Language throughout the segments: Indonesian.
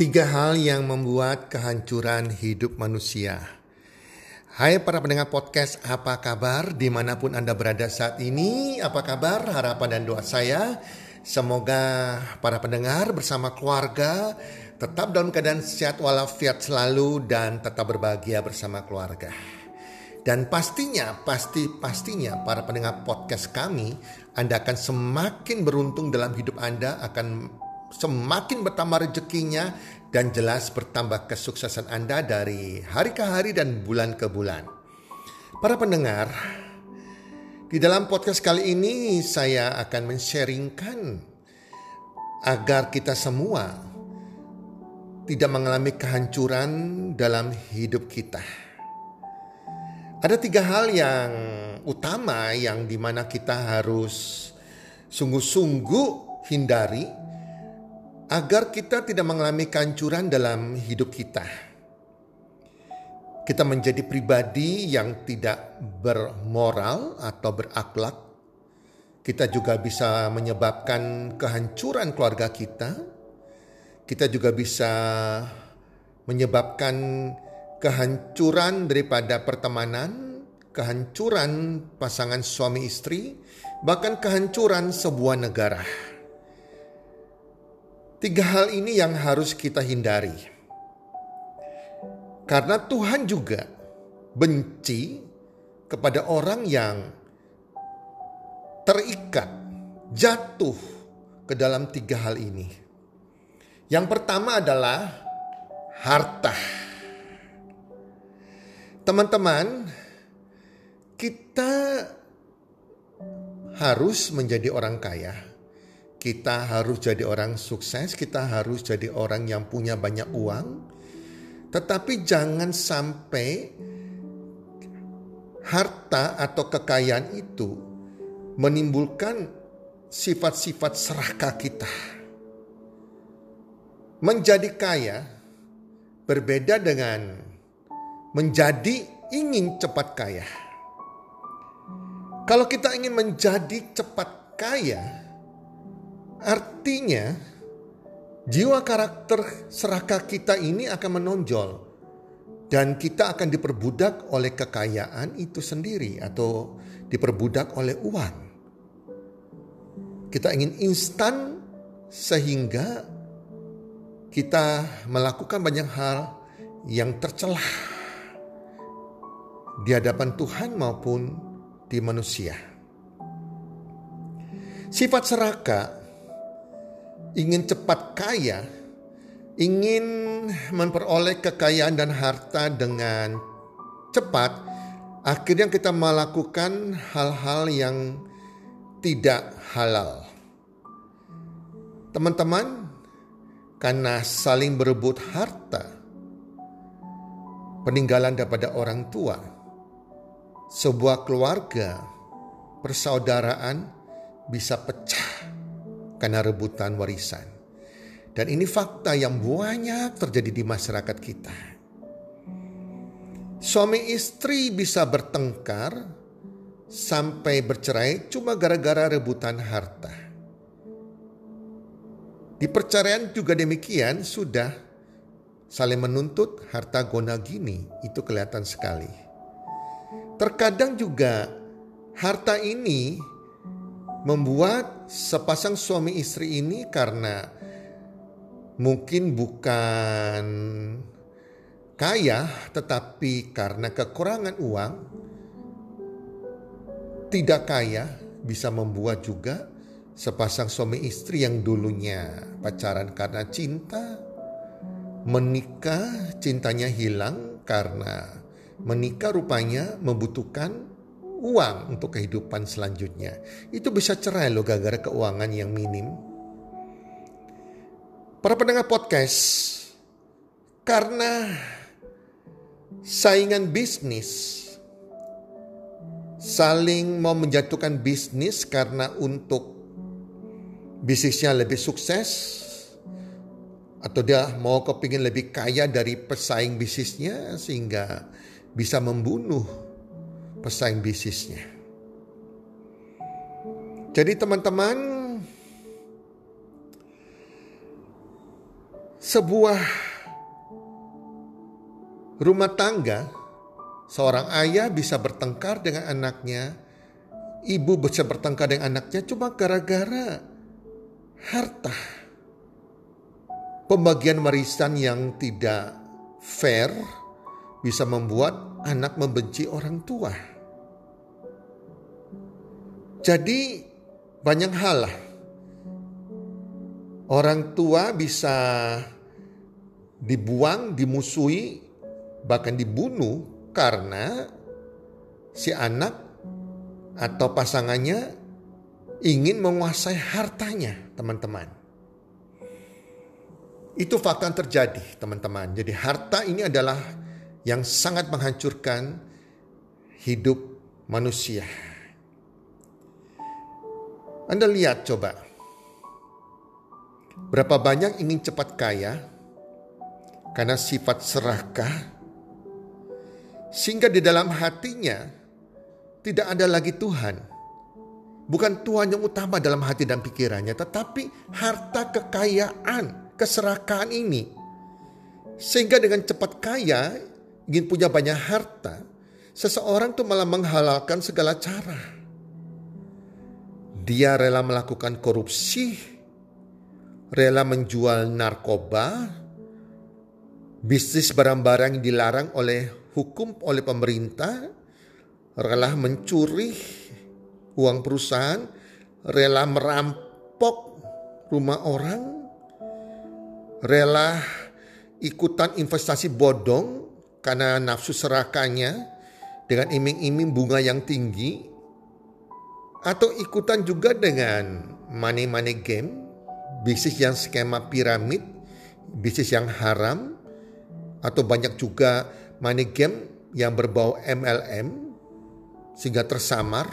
Tiga hal yang membuat kehancuran hidup manusia. Hai para pendengar podcast, apa kabar di mana pun Anda berada saat ini? Apa kabar? Harapan dan doa saya, semoga para pendengar bersama keluarga tetap dalam keadaan sehat walafiat selalu dan tetap berbahagia bersama keluarga. Dan pastinya, pasti pastinya para pendengar podcast kami, Anda akan semakin beruntung dalam hidup Anda, akan semakin bertambah rezekinya dan jelas bertambah kesuksesan Anda dari hari ke hari dan bulan ke bulan. Para pendengar, di dalam podcast kali ini saya akan men-sharingkan agar kita semua tidak mengalami kehancuran dalam hidup kita. Ada tiga hal yang utama yang di mana kita harus sungguh-sungguh hindari agar kita tidak mengalami kehancuran dalam hidup kita. Kita menjadi pribadi yang tidak bermoral atau berakhlak. Kita juga bisa menyebabkan kehancuran keluarga kita. Kita juga bisa menyebabkan kehancuran daripada pertemanan, kehancuran pasangan suami istri, bahkan kehancuran sebuah negara. Tiga hal ini yang harus kita hindari. Karena Tuhan juga benci kepada orang yang terikat, jatuh ke dalam tiga hal ini. Yang pertama adalah harta. Teman-teman, kita harus menjadi orang kaya kita harus jadi orang sukses, kita harus jadi orang yang punya banyak uang, tetapi jangan sampai harta atau kekayaan itu menimbulkan sifat-sifat serakah kita. Menjadi kaya berbeda dengan menjadi ingin cepat kaya. Kalau kita ingin menjadi cepat kaya, Artinya, jiwa karakter serakah kita ini akan menonjol dan kita akan diperbudak oleh kekayaan itu sendiri atau diperbudak oleh uang. Kita ingin instan sehingga kita melakukan banyak hal yang tercelah di hadapan Tuhan maupun di manusia. Sifat serakah ingin cepat kaya, ingin memperoleh kekayaan dan harta dengan cepat, akhirnya kita melakukan hal-hal yang tidak halal. Teman-teman, karena saling berebut harta, peninggalan daripada orang tua, sebuah keluarga, persaudaraan bisa pecah karena rebutan warisan. Dan ini fakta yang banyak terjadi di masyarakat kita. Suami istri bisa bertengkar sampai bercerai cuma gara-gara rebutan harta. Di perceraian juga demikian sudah saling menuntut harta gona gini itu kelihatan sekali. Terkadang juga harta ini membuat sepasang suami istri ini karena mungkin bukan kaya tetapi karena kekurangan uang tidak kaya bisa membuat juga sepasang suami istri yang dulunya pacaran karena cinta menikah cintanya hilang karena menikah rupanya membutuhkan uang untuk kehidupan selanjutnya. Itu bisa cerai loh gara-gara keuangan yang minim. Para pendengar podcast, karena saingan bisnis saling mau menjatuhkan bisnis karena untuk bisnisnya lebih sukses atau dia mau kepingin lebih kaya dari pesaing bisnisnya sehingga bisa membunuh pesaing bisnisnya. Jadi teman-teman, sebuah rumah tangga, seorang ayah bisa bertengkar dengan anaknya, ibu bisa bertengkar dengan anaknya cuma gara-gara harta. Pembagian warisan yang tidak fair bisa membuat anak membenci orang tua. Jadi banyak hal lah. Orang tua bisa dibuang, dimusuhi, bahkan dibunuh karena si anak atau pasangannya ingin menguasai hartanya, teman-teman. Itu fakta yang terjadi, teman-teman. Jadi harta ini adalah yang sangat menghancurkan hidup manusia. Anda lihat coba. Berapa banyak ingin cepat kaya karena sifat serakah sehingga di dalam hatinya tidak ada lagi Tuhan. Bukan Tuhan yang utama dalam hati dan pikirannya, tetapi harta kekayaan, keserakahan ini. Sehingga dengan cepat kaya, ingin punya banyak harta, seseorang tuh malah menghalalkan segala cara. Dia rela melakukan korupsi, rela menjual narkoba, bisnis barang-barang yang dilarang oleh hukum oleh pemerintah, rela mencuri uang perusahaan, rela merampok rumah orang, rela ikutan investasi bodong karena nafsu serakanya dengan iming-iming bunga yang tinggi, atau ikutan juga dengan money money game, bisnis yang skema piramid, bisnis yang haram, atau banyak juga money game yang berbau MLM sehingga tersamar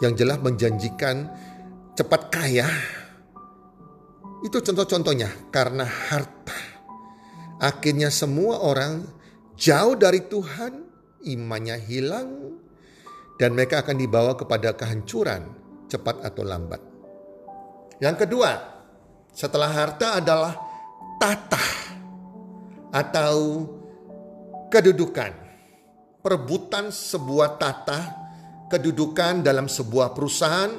yang jelas menjanjikan cepat kaya. Itu contoh-contohnya karena harta. Akhirnya semua orang jauh dari Tuhan, imannya hilang, dan mereka akan dibawa kepada kehancuran cepat atau lambat. Yang kedua, setelah harta adalah tata atau kedudukan. Perebutan sebuah tata kedudukan dalam sebuah perusahaan,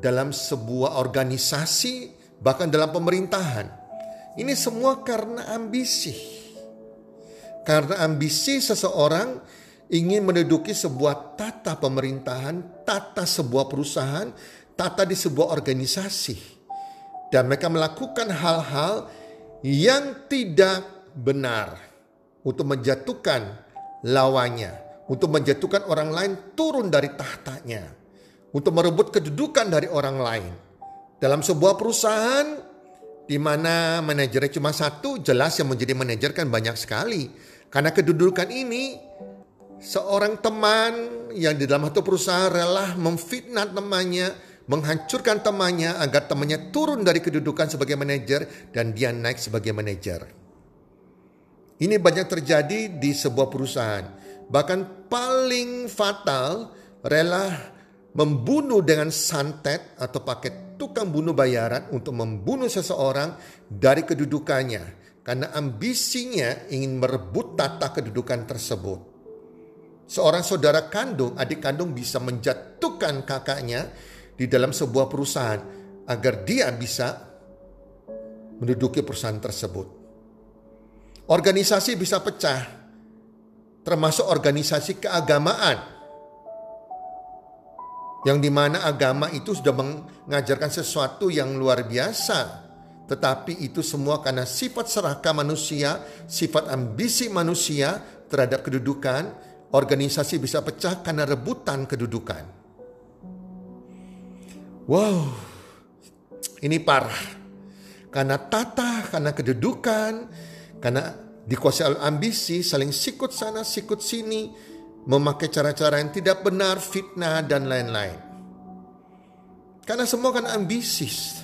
dalam sebuah organisasi, bahkan dalam pemerintahan. Ini semua karena ambisi. Karena ambisi seseorang ingin menduduki sebuah tata pemerintahan, tata sebuah perusahaan, tata di sebuah organisasi. Dan mereka melakukan hal-hal yang tidak benar untuk menjatuhkan lawannya, untuk menjatuhkan orang lain turun dari tahtanya, untuk merebut kedudukan dari orang lain. Dalam sebuah perusahaan di mana manajernya cuma satu, jelas yang menjadi manajer kan banyak sekali. Karena kedudukan ini seorang teman yang di dalam satu perusahaan rela memfitnah temannya, menghancurkan temannya agar temannya turun dari kedudukan sebagai manajer dan dia naik sebagai manajer. Ini banyak terjadi di sebuah perusahaan. Bahkan paling fatal rela membunuh dengan santet atau pakai tukang bunuh bayaran untuk membunuh seseorang dari kedudukannya karena ambisinya ingin merebut tata kedudukan tersebut seorang saudara kandung, adik kandung bisa menjatuhkan kakaknya di dalam sebuah perusahaan agar dia bisa menduduki perusahaan tersebut. Organisasi bisa pecah, termasuk organisasi keagamaan, yang di mana agama itu sudah mengajarkan sesuatu yang luar biasa, tetapi itu semua karena sifat serakah manusia, sifat ambisi manusia terhadap kedudukan, organisasi bisa pecah karena rebutan kedudukan. Wow, ini parah. Karena tata, karena kedudukan, karena dikuasai oleh ambisi, saling sikut sana, sikut sini, memakai cara-cara yang tidak benar, fitnah, dan lain-lain. Karena semua kan ambisi.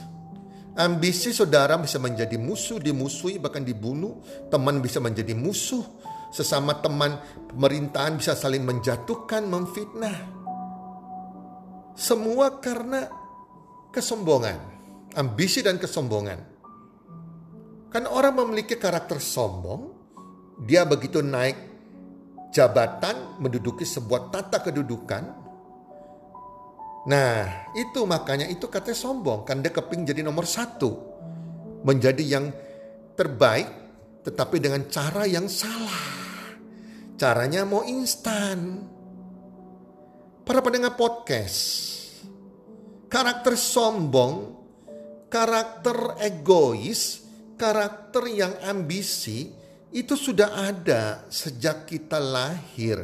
Ambisi saudara bisa menjadi musuh, dimusuhi, bahkan dibunuh. Teman bisa menjadi musuh, sesama teman pemerintahan bisa saling menjatuhkan, memfitnah. Semua karena kesombongan, ambisi dan kesombongan. Kan orang memiliki karakter sombong, dia begitu naik jabatan, menduduki sebuah tata kedudukan. Nah, itu makanya itu katanya sombong, kan dia keping jadi nomor satu. Menjadi yang terbaik, tetapi dengan cara yang salah. Caranya mau instan. Para pendengar podcast, karakter sombong, karakter egois, karakter yang ambisi itu sudah ada sejak kita lahir,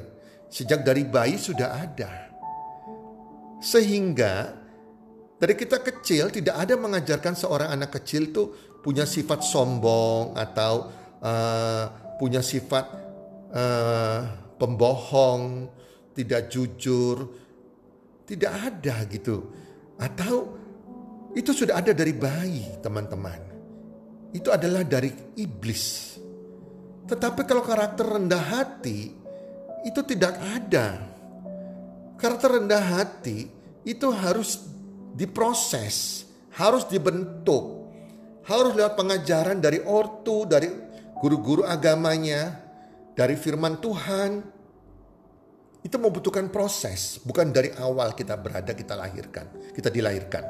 sejak dari bayi sudah ada. Sehingga dari kita kecil tidak ada mengajarkan seorang anak kecil tuh punya sifat sombong atau uh, punya sifat uh, pembohong, tidak jujur, tidak ada gitu. Atau itu sudah ada dari bayi, teman-teman. Itu adalah dari iblis. Tetapi kalau karakter rendah hati itu tidak ada. Karakter rendah hati itu harus diproses, harus dibentuk, harus lewat pengajaran dari ortu, dari guru-guru agamanya, dari firman Tuhan. Itu membutuhkan proses, bukan dari awal kita berada, kita lahirkan, kita dilahirkan.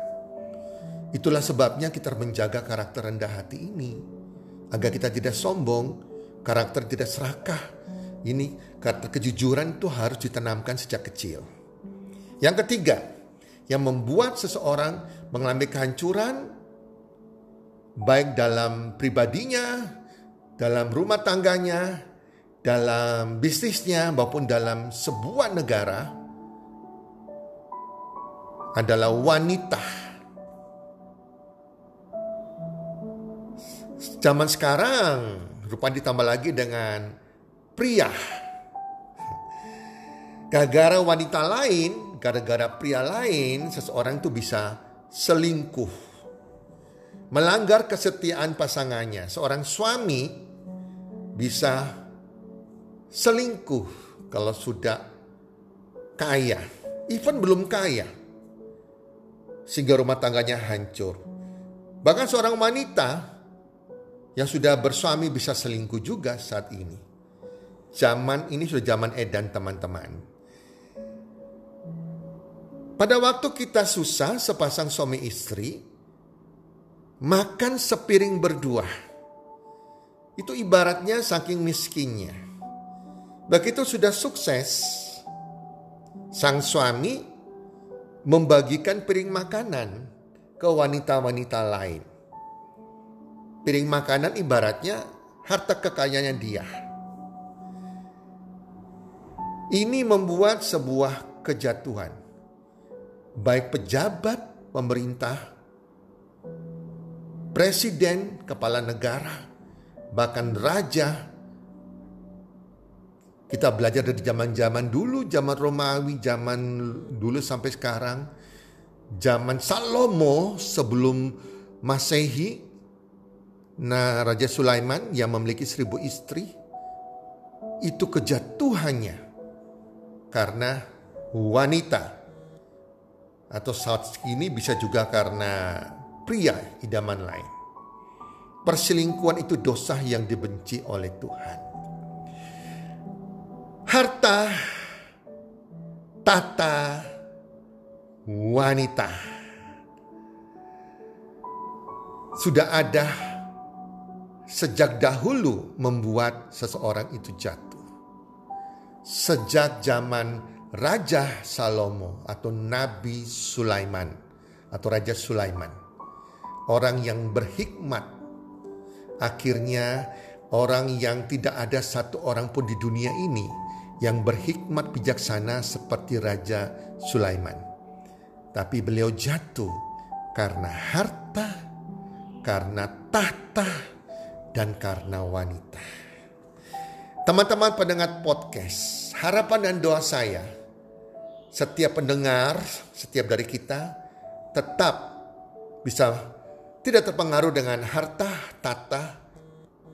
Itulah sebabnya kita menjaga karakter rendah hati ini. Agar kita tidak sombong, karakter tidak serakah. Ini karakter kejujuran itu harus ditanamkan sejak kecil. Yang ketiga, yang membuat seseorang mengalami kehancuran baik dalam pribadinya, dalam rumah tangganya, dalam bisnisnya maupun dalam sebuah negara adalah wanita. Zaman sekarang rupa ditambah lagi dengan pria. Gara-gara wanita lain, gara-gara pria lain, seseorang itu bisa selingkuh melanggar kesetiaan pasangannya. Seorang suami bisa selingkuh kalau sudah kaya, even belum kaya, sehingga rumah tangganya hancur. Bahkan seorang wanita yang sudah bersuami bisa selingkuh juga saat ini. Zaman ini sudah zaman edan teman-teman. Pada waktu kita susah sepasang suami istri, makan sepiring berdua. Itu ibaratnya saking miskinnya. Begitu sudah sukses, sang suami membagikan piring makanan ke wanita-wanita lain. Piring makanan ibaratnya harta kekayaannya dia. Ini membuat sebuah kejatuhan. Baik pejabat, pemerintah, presiden, kepala negara, bahkan raja. Kita belajar dari zaman-zaman dulu, zaman Romawi, zaman dulu sampai sekarang. Zaman Salomo sebelum Masehi, nah Raja Sulaiman yang memiliki seribu istri, itu kejatuhannya karena wanita. Atau saat ini bisa juga karena pria idaman lain. Perselingkuhan itu dosa yang dibenci oleh Tuhan. Harta, tata, wanita. Sudah ada sejak dahulu membuat seseorang itu jatuh. Sejak zaman Raja Salomo atau Nabi Sulaiman atau Raja Sulaiman orang yang berhikmat. Akhirnya orang yang tidak ada satu orang pun di dunia ini yang berhikmat bijaksana seperti Raja Sulaiman. Tapi beliau jatuh karena harta, karena tahta, dan karena wanita. Teman-teman pendengar podcast, harapan dan doa saya, setiap pendengar, setiap dari kita tetap bisa tidak terpengaruh dengan harta, tata,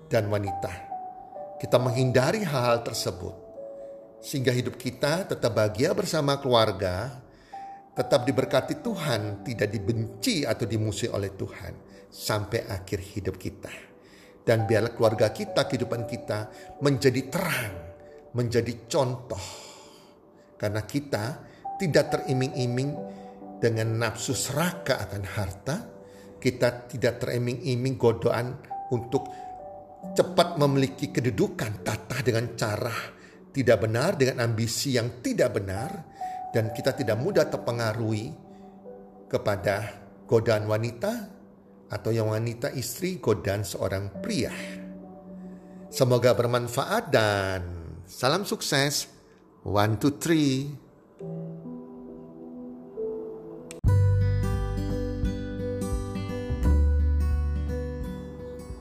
dan wanita. Kita menghindari hal-hal tersebut sehingga hidup kita tetap bahagia bersama keluarga, tetap diberkati Tuhan, tidak dibenci atau dimusuhi oleh Tuhan sampai akhir hidup kita. Dan biarlah keluarga kita, kehidupan kita menjadi terang, menjadi contoh. Karena kita tidak teriming-iming dengan nafsu seraka akan harta, kita tidak teriming-iming godoan untuk cepat memiliki kedudukan tata dengan cara tidak benar dengan ambisi yang tidak benar dan kita tidak mudah terpengaruhi kepada godaan wanita atau yang wanita istri godaan seorang pria. Semoga bermanfaat dan salam sukses. One, two, three.